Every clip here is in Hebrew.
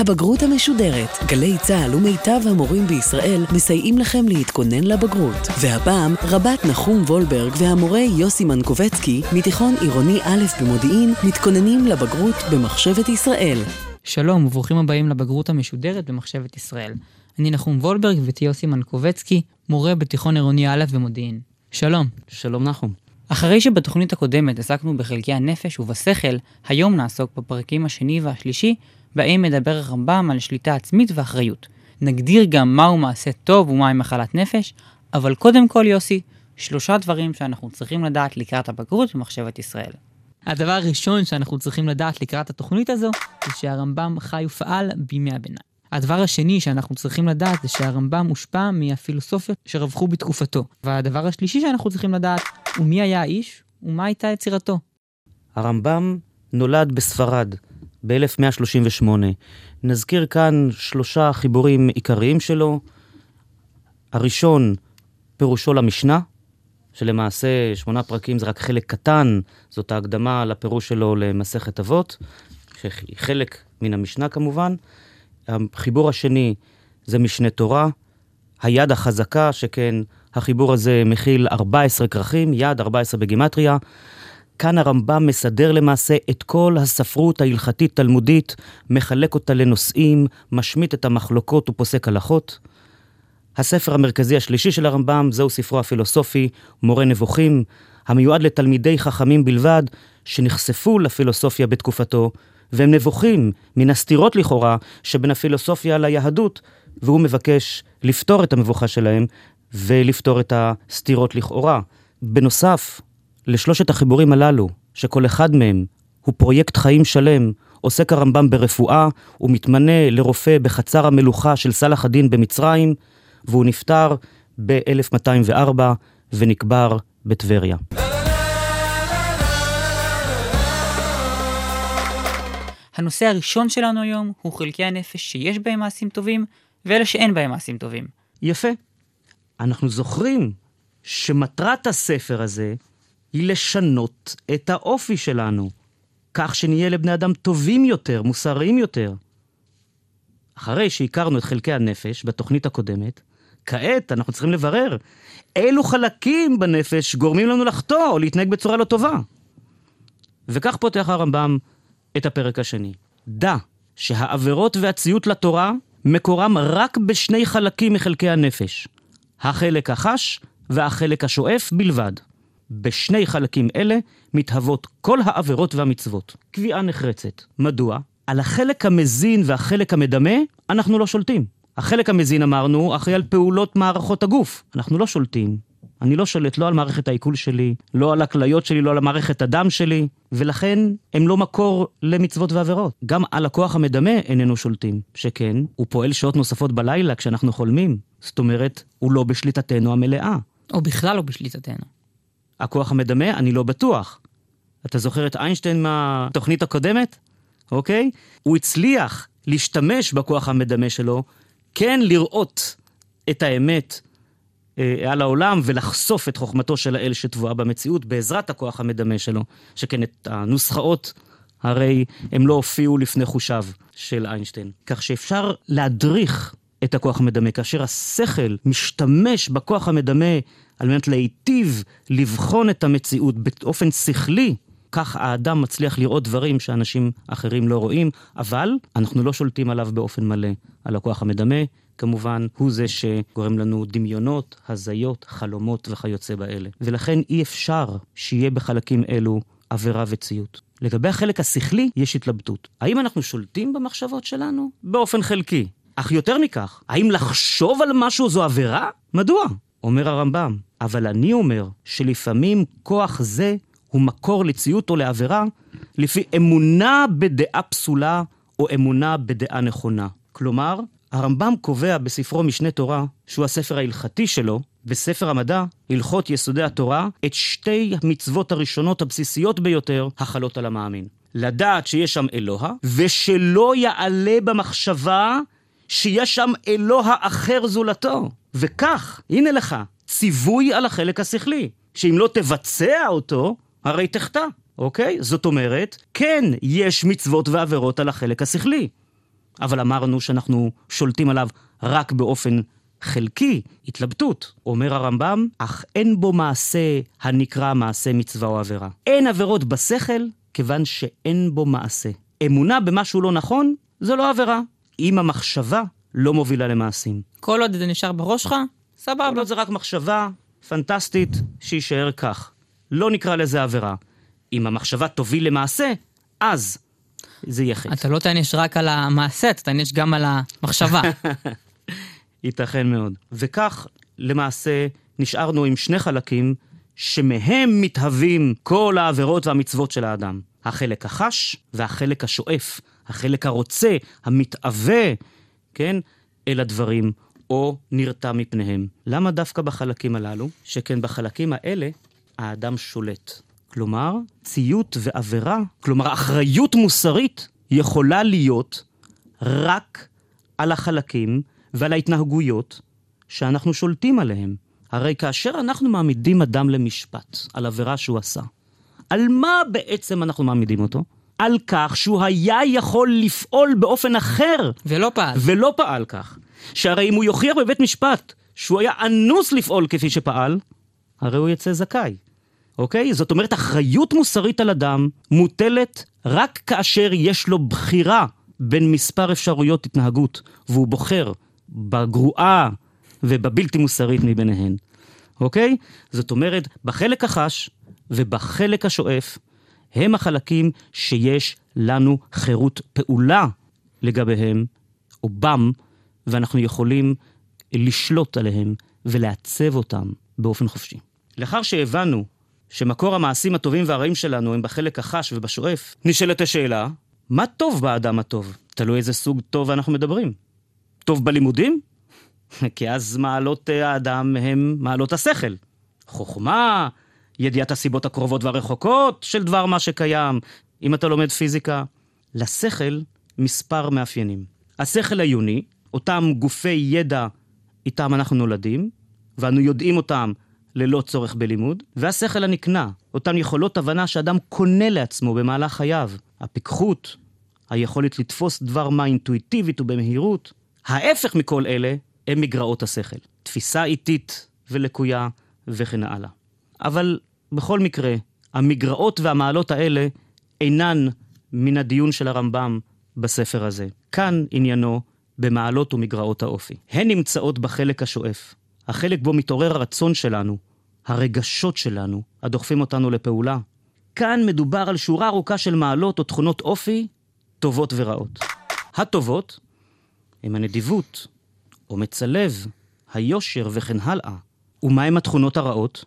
הבגרות המשודרת. גלי צה"ל ומיטב המורים בישראל מסייעים לכם להתכונן לבגרות. והפעם, רבת נחום וולברג והמורה יוסי מנקובצקי, מתיכון עירוני א' במודיעין, מתכוננים לבגרות במחשבת ישראל. שלום וברוכים הבאים לבגרות המשודרת במחשבת ישראל. אני נחום וולברג ואתי יוסי מנקובצקי, מורה בתיכון עירוני א' במודיעין. שלום. שלום נחום. אחרי שבתוכנית הקודמת עסקנו בחלקי הנפש ובשכל, היום נעסוק בפרקים השני והשלישי, בהם מדבר הרמב"ם על שליטה עצמית ואחריות. נגדיר גם מהו מעשה טוב ומהי מחלת נפש, אבל קודם כל יוסי, שלושה דברים שאנחנו צריכים לדעת לקראת הבגרות במחשבת ישראל. הדבר הראשון שאנחנו צריכים לדעת לקראת התוכנית הזו, זה שהרמב"ם חי ופעל בימי הביניים. הדבר השני שאנחנו צריכים לדעת זה שהרמב"ם מושפע מהפילוסופיות שרווחו בתקופתו. והדבר השלישי שאנחנו צריכים לדעת הוא מי היה האיש ומה הייתה יצירתו. הרמב"ם נולד בספרד ב-1138. נזכיר כאן שלושה חיבורים עיקריים שלו. הראשון, פירושו למשנה, שלמעשה שמונה פרקים זה רק חלק קטן, זאת ההקדמה לפירוש שלו למסכת אבות, שהיא חלק מן המשנה כמובן. החיבור השני זה משנה תורה, היד החזקה, שכן החיבור הזה מכיל 14 כרכים, יד 14 בגימטריה. כאן הרמב"ם מסדר למעשה את כל הספרות ההלכתית-תלמודית, מחלק אותה לנושאים, משמיט את המחלוקות ופוסק הלכות. הספר המרכזי השלישי של הרמב"ם זהו ספרו הפילוסופי, מורה נבוכים, המיועד לתלמידי חכמים בלבד, שנחשפו לפילוסופיה בתקופתו, והם נבוכים מן הסתירות לכאורה שבין הפילוסופיה ליהדות, והוא מבקש לפתור את המבוכה שלהם ולפתור את הסתירות לכאורה. בנוסף לשלושת החיבורים הללו, שכל אחד מהם הוא פרויקט חיים שלם, עוסק הרמב"ם ברפואה, הוא מתמנה לרופא בחצר המלוכה של סלאח א-דין במצרים, והוא נפטר ב-1204 ונקבר בטבריה. הנושא הראשון שלנו היום הוא חלקי הנפש שיש בהם מעשים טובים, ואלה שאין בהם מעשים טובים. יפה. אנחנו זוכרים שמטרת הספר הזה היא לשנות את האופי שלנו, כך שנהיה לבני אדם טובים יותר, מוסריים יותר. אחרי שהכרנו את חלקי הנפש בתוכנית הקודמת, כעת אנחנו צריכים לברר אילו חלקים בנפש גורמים לנו לחטוא או להתנהג בצורה לא טובה. וכך פותח הרמב"ם את הפרק השני. דע שהעבירות והציות לתורה מקורם רק בשני חלקים מחלקי הנפש, החלק החש והחלק השואף בלבד. בשני חלקים אלה מתהוות כל העבירות והמצוות. קביעה נחרצת. מדוע? על החלק המזין והחלק המדמה אנחנו לא שולטים. החלק המזין אמרנו אחראי על פעולות מערכות הגוף. אנחנו לא שולטים. אני לא שולט לא על מערכת העיכול שלי, לא על הכליות שלי, לא על מערכת הדם שלי, ולכן הם לא מקור למצוות ועבירות. גם על הכוח המדמה איננו שולטים, שכן, הוא פועל שעות נוספות בלילה כשאנחנו חולמים. זאת אומרת, הוא לא בשליטתנו המלאה. או בכלל לא בשליטתנו. הכוח המדמה, אני לא בטוח. אתה זוכר את איינשטיין מהתוכנית הקודמת? אוקיי? הוא הצליח להשתמש בכוח המדמה שלו, כן לראות את האמת אה, על העולם ולחשוף את חוכמתו של האל שטבועה במציאות בעזרת הכוח המדמה שלו, שכן את הנוסחאות הרי הם לא הופיעו לפני חושיו של איינשטיין. כך שאפשר להדריך את הכוח המדמה, כאשר השכל משתמש בכוח המדמה על מנת להיטיב לבחון את המציאות באופן שכלי, כך האדם מצליח לראות דברים שאנשים אחרים לא רואים, אבל אנחנו לא שולטים עליו באופן מלא, על הכוח המדמה. כמובן, הוא זה שגורם לנו דמיונות, הזיות, חלומות וכיוצא באלה. ולכן אי אפשר שיהיה בחלקים אלו עבירה וציות. לגבי החלק השכלי, יש התלבטות. האם אנחנו שולטים במחשבות שלנו? באופן חלקי. אך יותר מכך, האם לחשוב על משהו זו עבירה? מדוע? אומר הרמב"ם, אבל אני אומר שלפעמים כוח זה הוא מקור לציות או לעבירה לפי אמונה בדעה פסולה או אמונה בדעה נכונה. כלומר, הרמב"ם קובע בספרו משנה תורה, שהוא הספר ההלכתי שלו, בספר המדע, הלכות יסודי התורה, את שתי המצוות הראשונות הבסיסיות ביותר החלות על המאמין. לדעת שיש שם אלוה, ושלא יעלה במחשבה שיש שם אלוה אחר זולתו. וכך, הנה לך, ציווי על החלק השכלי, שאם לא תבצע אותו, הרי תחטא, אוקיי? זאת אומרת, כן, יש מצוות ועבירות על החלק השכלי. אבל אמרנו שאנחנו שולטים עליו רק באופן חלקי, התלבטות. אומר הרמב"ם, אך אין בו מעשה הנקרא מעשה מצווה או עבירה. אין עבירות בשכל, כיוון שאין בו מעשה. אמונה במשהו לא נכון, זו לא עבירה. אם המחשבה לא מובילה למעשים. כל עוד זה נשאר בראש שלך, סבבה. כל עוד זה רק מחשבה פנטסטית, שיישאר כך. לא נקרא לזה עבירה. אם המחשבה תוביל למעשה, אז זה יהיה חטא. אתה לא תעניש רק על המעשה, אתה תעניש גם על המחשבה. ייתכן מאוד. וכך, למעשה, נשארנו עם שני חלקים שמהם מתהווים כל העבירות והמצוות של האדם. החלק החש והחלק השואף, החלק הרוצה, המתאווה, כן, אל הדברים, או נרתע מפניהם. למה דווקא בחלקים הללו? שכן בחלקים האלה האדם שולט. כלומר, ציות ועבירה, כלומר, אחריות מוסרית, יכולה להיות רק על החלקים ועל ההתנהגויות שאנחנו שולטים עליהם. הרי כאשר אנחנו מעמידים אדם למשפט על עבירה שהוא עשה, על מה בעצם אנחנו מעמידים אותו? על כך שהוא היה יכול לפעול באופן אחר. ולא פעל. ולא פעל כך. שהרי אם הוא יוכיח בבית משפט שהוא היה אנוס לפעול כפי שפעל, הרי הוא יצא זכאי. אוקיי? זאת אומרת, אחריות מוסרית על אדם מוטלת רק כאשר יש לו בחירה בין מספר אפשרויות התנהגות, והוא בוחר בגרועה ובבלתי מוסרית מביניהן. אוקיי? זאת אומרת, בחלק החש ובחלק השואף, הם החלקים שיש לנו חירות פעולה לגביהם, או בם, ואנחנו יכולים לשלוט עליהם ולעצב אותם באופן חופשי. לאחר שהבנו שמקור המעשים הטובים והרעים שלנו הם בחלק החש ובשואף, נשאלת השאלה, מה טוב באדם הטוב? תלוי איזה סוג טוב אנחנו מדברים. טוב בלימודים? כי אז מעלות האדם הם מעלות השכל. חוכמה, ידיעת הסיבות הקרובות והרחוקות של דבר מה שקיים. אם אתה לומד פיזיקה, לשכל מספר מאפיינים. השכל העיוני, אותם גופי ידע איתם אנחנו נולדים, ואנו יודעים אותם ללא צורך בלימוד, והשכל הנקנה, אותן יכולות הבנה שאדם קונה לעצמו במהלך חייו. הפיקחות, היכולת לתפוס דבר מה אינטואיטיבית ובמהירות. ההפך מכל אלה הם מגרעות השכל. תפיסה איטית ולקויה וכן הלאה. אבל בכל מקרה, המגרעות והמעלות האלה אינן מן הדיון של הרמב"ם בספר הזה. כאן עניינו במעלות ומגרעות האופי. הן נמצאות בחלק השואף, החלק בו מתעורר הרצון שלנו, הרגשות שלנו, הדוחפים אותנו לפעולה. כאן מדובר על שורה ארוכה של מעלות או תכונות אופי, טובות ורעות. הטובות הם הנדיבות, אומץ הלב, היושר וכן הלאה. ומהם התכונות הרעות?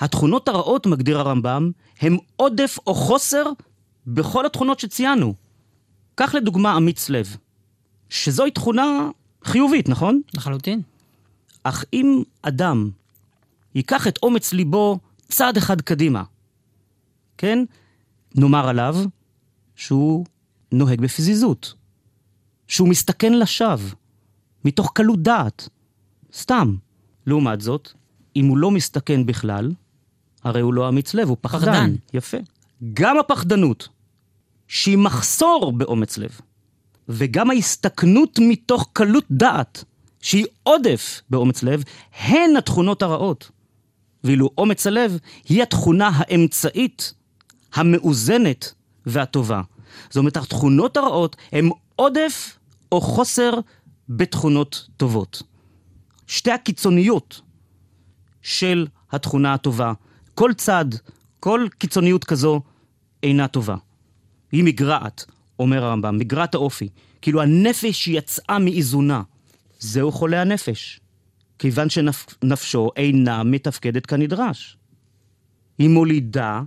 התכונות הרעות, מגדיר הרמב"ם, הם עודף או חוסר בכל התכונות שציינו. קח לדוגמה אמיץ לב, שזוהי תכונה חיובית, נכון? לחלוטין. אך אם אדם ייקח את אומץ ליבו צעד אחד קדימה, כן? נאמר עליו שהוא נוהג בפזיזות, שהוא מסתכן לשווא, מתוך קלות דעת, סתם. לעומת זאת, אם הוא לא מסתכן בכלל, הרי הוא לא אמיץ לב, הוא פחדן. פחדן. יפה. גם הפחדנות, שהיא מחסור באומץ לב, וגם ההסתכנות מתוך קלות דעת, שהיא עודף באומץ לב, הן התכונות הרעות. ואילו אומץ הלב היא התכונה האמצעית, המאוזנת והטובה. זאת אומרת, התכונות הרעות הן עודף או חוסר בתכונות טובות. שתי הקיצוניות של התכונה הטובה. כל צד, כל קיצוניות כזו אינה טובה. היא מגרעת, אומר הרמב"ם, מגרעת האופי. כאילו הנפש יצאה מאיזונה. זהו חולה הנפש. כיוון שנפשו אינה מתפקדת כנדרש. היא מולידה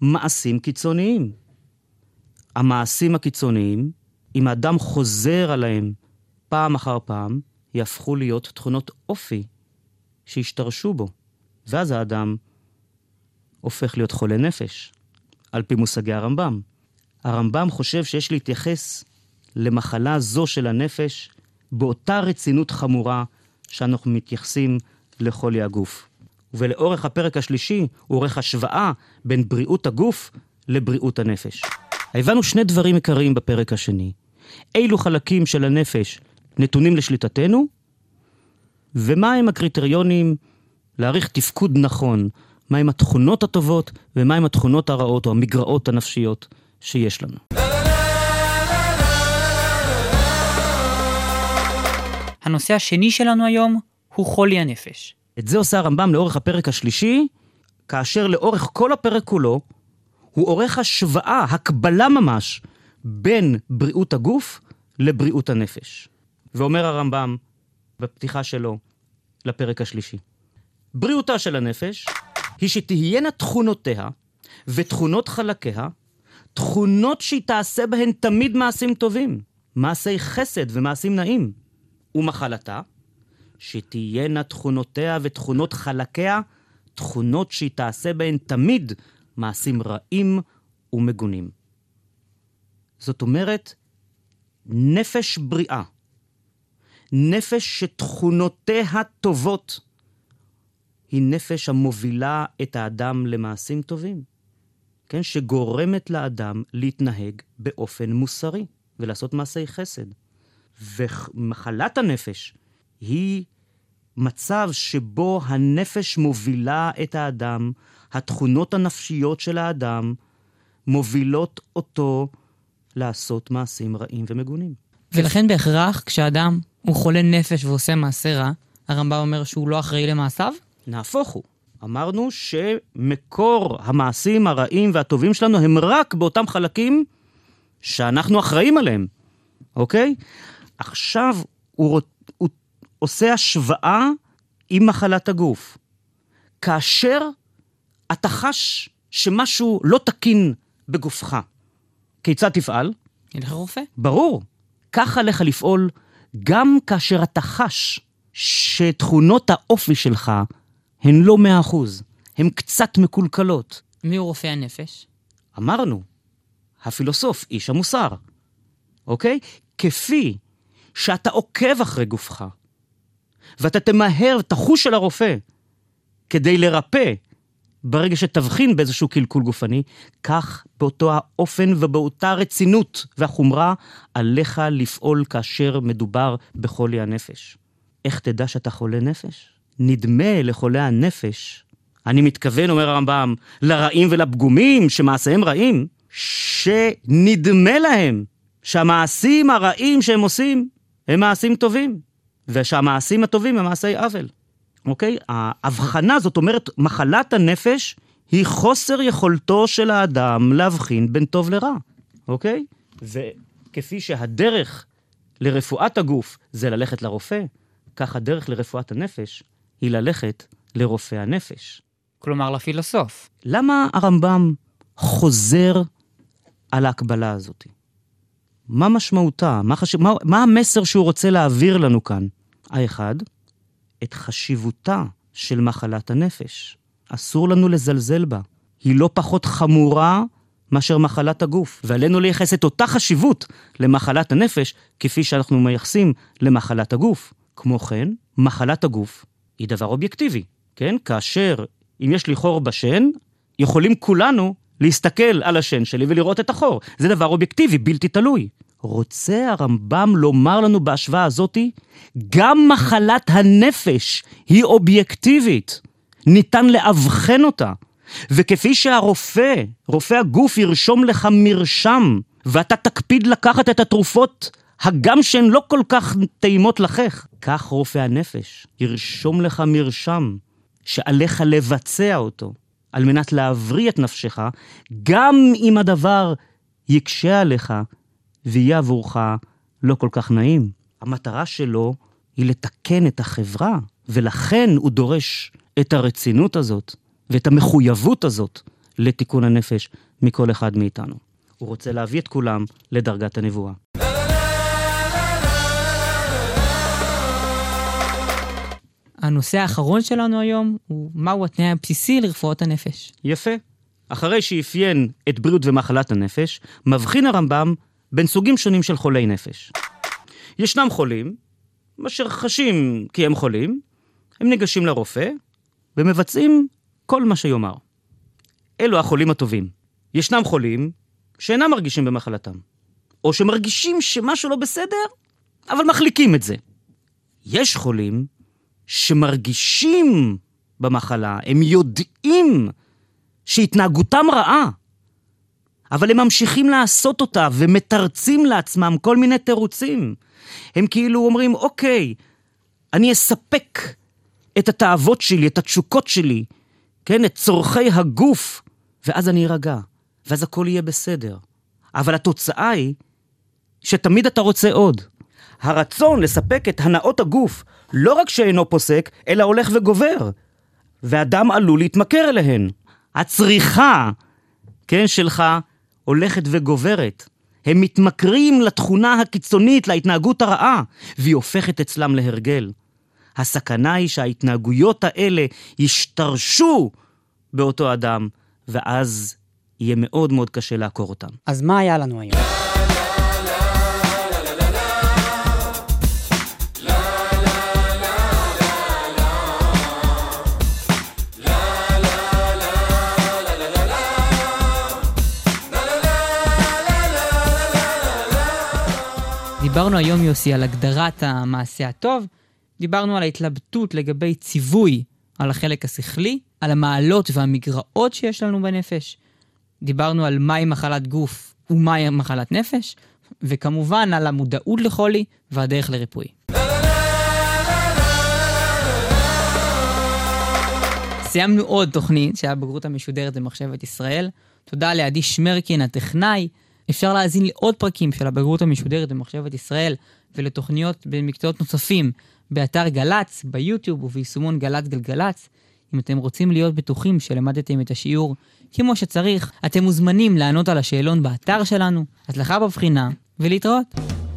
מעשים קיצוניים. המעשים הקיצוניים, אם האדם חוזר עליהם פעם אחר פעם, יהפכו להיות תכונות אופי שהשתרשו בו. ואז האדם הופך להיות חולה נפש, על פי מושגי הרמב"ם. הרמב"ם חושב שיש להתייחס למחלה זו של הנפש באותה רצינות חמורה שאנחנו מתייחסים לחולי הגוף. ולאורך הפרק השלישי הוא עורך השוואה בין בריאות הגוף לבריאות הנפש. הבנו שני דברים עיקריים בפרק השני. אילו חלקים של הנפש נתונים לשליטתנו, ומהם הקריטריונים להעריך תפקוד נכון, מהם התכונות הטובות ומהם התכונות הרעות או המגרעות הנפשיות שיש לנו. הנושא השני שלנו היום הוא חולי הנפש. את זה עושה הרמב"ם לאורך הפרק השלישי, כאשר לאורך כל הפרק כולו, הוא עורך השוואה, הקבלה ממש, בין בריאות הגוף לבריאות הנפש. ואומר הרמב"ם בפתיחה שלו לפרק השלישי, בריאותה של הנפש היא שתהיינה תכונותיה ותכונות חלקיה, תכונות שהיא תעשה בהן תמיד מעשים טובים, מעשי חסד ומעשים נעים. ומחלתה, שתהיינה תכונותיה ותכונות חלקיה, תכונות שהיא תעשה בהן תמיד מעשים רעים ומגונים. זאת אומרת, נפש בריאה, נפש שתכונותיה טובות, היא נפש המובילה את האדם למעשים טובים, כן? שגורמת לאדם להתנהג באופן מוסרי ולעשות מעשי חסד. ומחלת הנפש היא מצב שבו הנפש מובילה את האדם, התכונות הנפשיות של האדם מובילות אותו לעשות מעשים רעים ומגונים. ולכן בהכרח כשאדם הוא חולה נפש ועושה מעשה רע, הרמב"ם אומר שהוא לא אחראי למעשיו? נהפוך הוא. אמרנו שמקור המעשים הרעים והטובים שלנו הם רק באותם חלקים שאנחנו אחראים עליהם, אוקיי? עכשיו הוא, הוא עושה השוואה עם מחלת הגוף. כאשר אתה חש שמשהו לא תקין בגופך, כיצד תפעל? ילך לרופא. ברור. כך עליך לפעול גם כאשר אתה חש שתכונות האופי שלך הן לא מאה אחוז, הן קצת מקולקלות. מי הוא רופא הנפש? אמרנו, הפילוסוף, איש המוסר, אוקיי? כפי שאתה עוקב אחרי גופך, ואתה תמהר, תחוש על הרופא, כדי לרפא ברגע שתבחין באיזשהו קלקול גופני, כך באותו האופן ובאותה רצינות והחומרה עליך לפעול כאשר מדובר בחולי הנפש. איך תדע שאתה חולה נפש? נדמה לחולי הנפש, אני מתכוון, אומר הרמב"ם, לרעים ולפגומים שמעשיהם רעים, שנדמה להם שהמעשים הרעים שהם עושים הם מעשים טובים, ושהמעשים הטובים הם מעשי עוול. אוקיי? ההבחנה, זאת אומרת, מחלת הנפש היא חוסר יכולתו של האדם להבחין בין טוב לרע, אוקיי? וכפי שהדרך לרפואת הגוף זה ללכת לרופא, כך הדרך לרפואת הנפש היא ללכת לרופא הנפש. כלומר לפילוסוף. למה הרמב"ם חוזר על ההקבלה הזאת? מה משמעותה? מה, חש... מה, מה המסר שהוא רוצה להעביר לנו כאן? האחד, את חשיבותה של מחלת הנפש. אסור לנו לזלזל בה. היא לא פחות חמורה מאשר מחלת הגוף, ועלינו לייחס את אותה חשיבות למחלת הנפש כפי שאנחנו מייחסים למחלת הגוף. כמו כן, מחלת הגוף היא דבר אובייקטיבי, כן? כאשר אם יש לי חור בשן, יכולים כולנו להסתכל על השן שלי ולראות את החור. זה דבר אובייקטיבי, בלתי תלוי. רוצה הרמב"ם לומר לנו בהשוואה הזאתי, גם מחלת הנפש היא אובייקטיבית. ניתן לאבחן אותה. וכפי שהרופא, רופא הגוף ירשום לך מרשם, ואתה תקפיד לקחת את התרופות הגם שהן לא כל כך טעימות לחך, כך רופא הנפש ירשום לך מרשם שעליך לבצע אותו, על מנת להבריא את נפשך, גם אם הדבר יקשה עליך ויהיה עבורך לא כל כך נעים. המטרה שלו היא לתקן את החברה, ולכן הוא דורש את הרצינות הזאת ואת המחויבות הזאת לתיקון הנפש מכל אחד מאיתנו. הוא רוצה להביא את כולם לדרגת הנבואה. הנושא האחרון שלנו היום הוא מהו התנאי הבסיסי לרפואות הנפש. יפה. אחרי שאפיין את בריאות ומחלת הנפש, מבחין הרמב"ם בין סוגים שונים של חולי נפש. ישנם חולים, אשר חשים כי הם חולים, הם ניגשים לרופא ומבצעים כל מה שיאמר. אלו החולים הטובים. ישנם חולים שאינם מרגישים במחלתם. או שמרגישים שמשהו לא בסדר, אבל מחליקים את זה. יש חולים שמרגישים במחלה, הם יודעים שהתנהגותם רעה, אבל הם ממשיכים לעשות אותה ומתרצים לעצמם כל מיני תירוצים. הם כאילו אומרים, אוקיי, אני אספק את התאוות שלי, את התשוקות שלי, כן, את צורכי הגוף, ואז אני ארגע, ואז הכל יהיה בסדר. אבל התוצאה היא שתמיד אתה רוצה עוד. הרצון לספק את הנאות הגוף לא רק שאינו פוסק, אלא הולך וגובר. ואדם עלול להתמכר אליהן. הצריכה, כן, שלך, הולכת וגוברת. הם מתמכרים לתכונה הקיצונית, להתנהגות הרעה, והיא הופכת אצלם להרגל. הסכנה היא שההתנהגויות האלה ישתרשו באותו אדם, ואז יהיה מאוד מאוד קשה לעקור אותם. אז מה היה לנו היום? דיברנו היום, יוסי, על הגדרת המעשה הטוב, דיברנו על ההתלבטות לגבי ציווי על החלק השכלי, על המעלות והמגרעות שיש לנו בנפש, דיברנו על מהי מחלת גוף ומהי מחלת נפש, וכמובן על המודעות לחולי והדרך לריפוי. סיימנו עוד תוכנית שהיה בגרות המשודרת במחשבת ישראל. תודה לעדי שמרקין הטכנאי. אפשר להאזין לעוד פרקים של הבגרות המשודרת במחשבת ישראל ולתוכניות במקצועות נוספים באתר גל"צ, ביוטיוב וביישומון גל"צ גלגלצ. אם אתם רוצים להיות בטוחים שלמדתם את השיעור כמו שצריך, אתם מוזמנים לענות על השאלון באתר שלנו. הצלחה בבחינה, ולהתראות.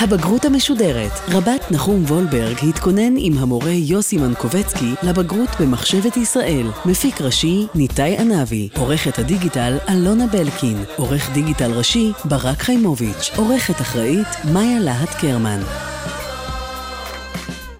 הבגרות המשודרת, רבת נחום וולברג התכונן עם המורה יוסי מנקובצקי לבגרות במחשבת ישראל. מפיק ראשי, ניתאי ענבי. עורכת הדיגיטל, אלונה בלקין. עורך דיגיטל ראשי, ברק חיימוביץ'. עורכת אחראית, מאיה להט קרמן.